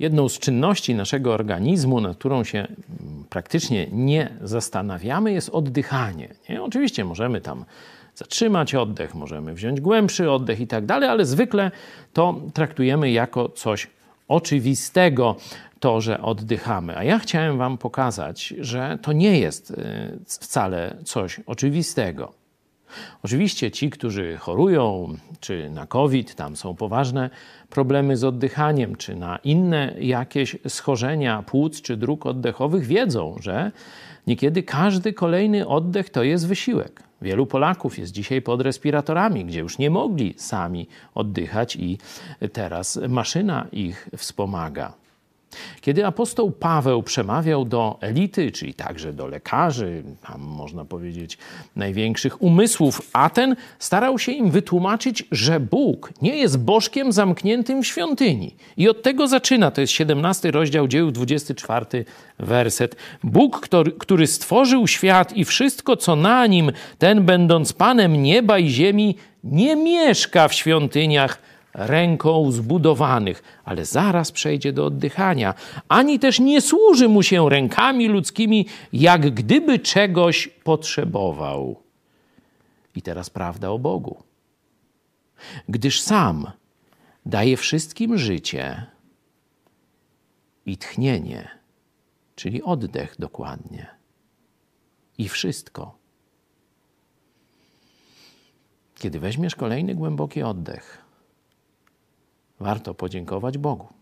Jedną z czynności naszego organizmu, nad którą się mm, praktycznie nie zastanawiamy, jest oddychanie. Nie? Oczywiście możemy tam zatrzymać oddech, możemy wziąć głębszy oddech i tak dalej, ale zwykle to traktujemy jako coś oczywistego, to, że oddychamy. A ja chciałem Wam pokazać, że to nie jest y, wcale coś oczywistego. Oczywiście ci, którzy chorują, czy na COVID, tam są poważne problemy z oddychaniem, czy na inne jakieś schorzenia płuc czy dróg oddechowych, wiedzą, że niekiedy każdy kolejny oddech to jest wysiłek. Wielu Polaków jest dzisiaj pod respiratorami, gdzie już nie mogli sami oddychać, i teraz maszyna ich wspomaga. Kiedy apostoł Paweł przemawiał do elity, czyli także do lekarzy, tam można powiedzieć największych umysłów Aten, starał się im wytłumaczyć, że Bóg nie jest bożkiem zamkniętym w świątyni. I od tego zaczyna, to jest 17 rozdział dzieł, 24 werset. Bóg, który stworzył świat i wszystko, co na nim, ten będąc Panem nieba i ziemi, nie mieszka w świątyniach, ręką zbudowanych, ale zaraz przejdzie do oddychania, ani też nie służy mu się rękami ludzkimi, jak gdyby czegoś potrzebował. I teraz prawda o Bogu. Gdyż sam daje wszystkim życie i tchnienie, czyli oddech dokładnie, i wszystko. Kiedy weźmiesz kolejny głęboki oddech, warto podziękować Bogu.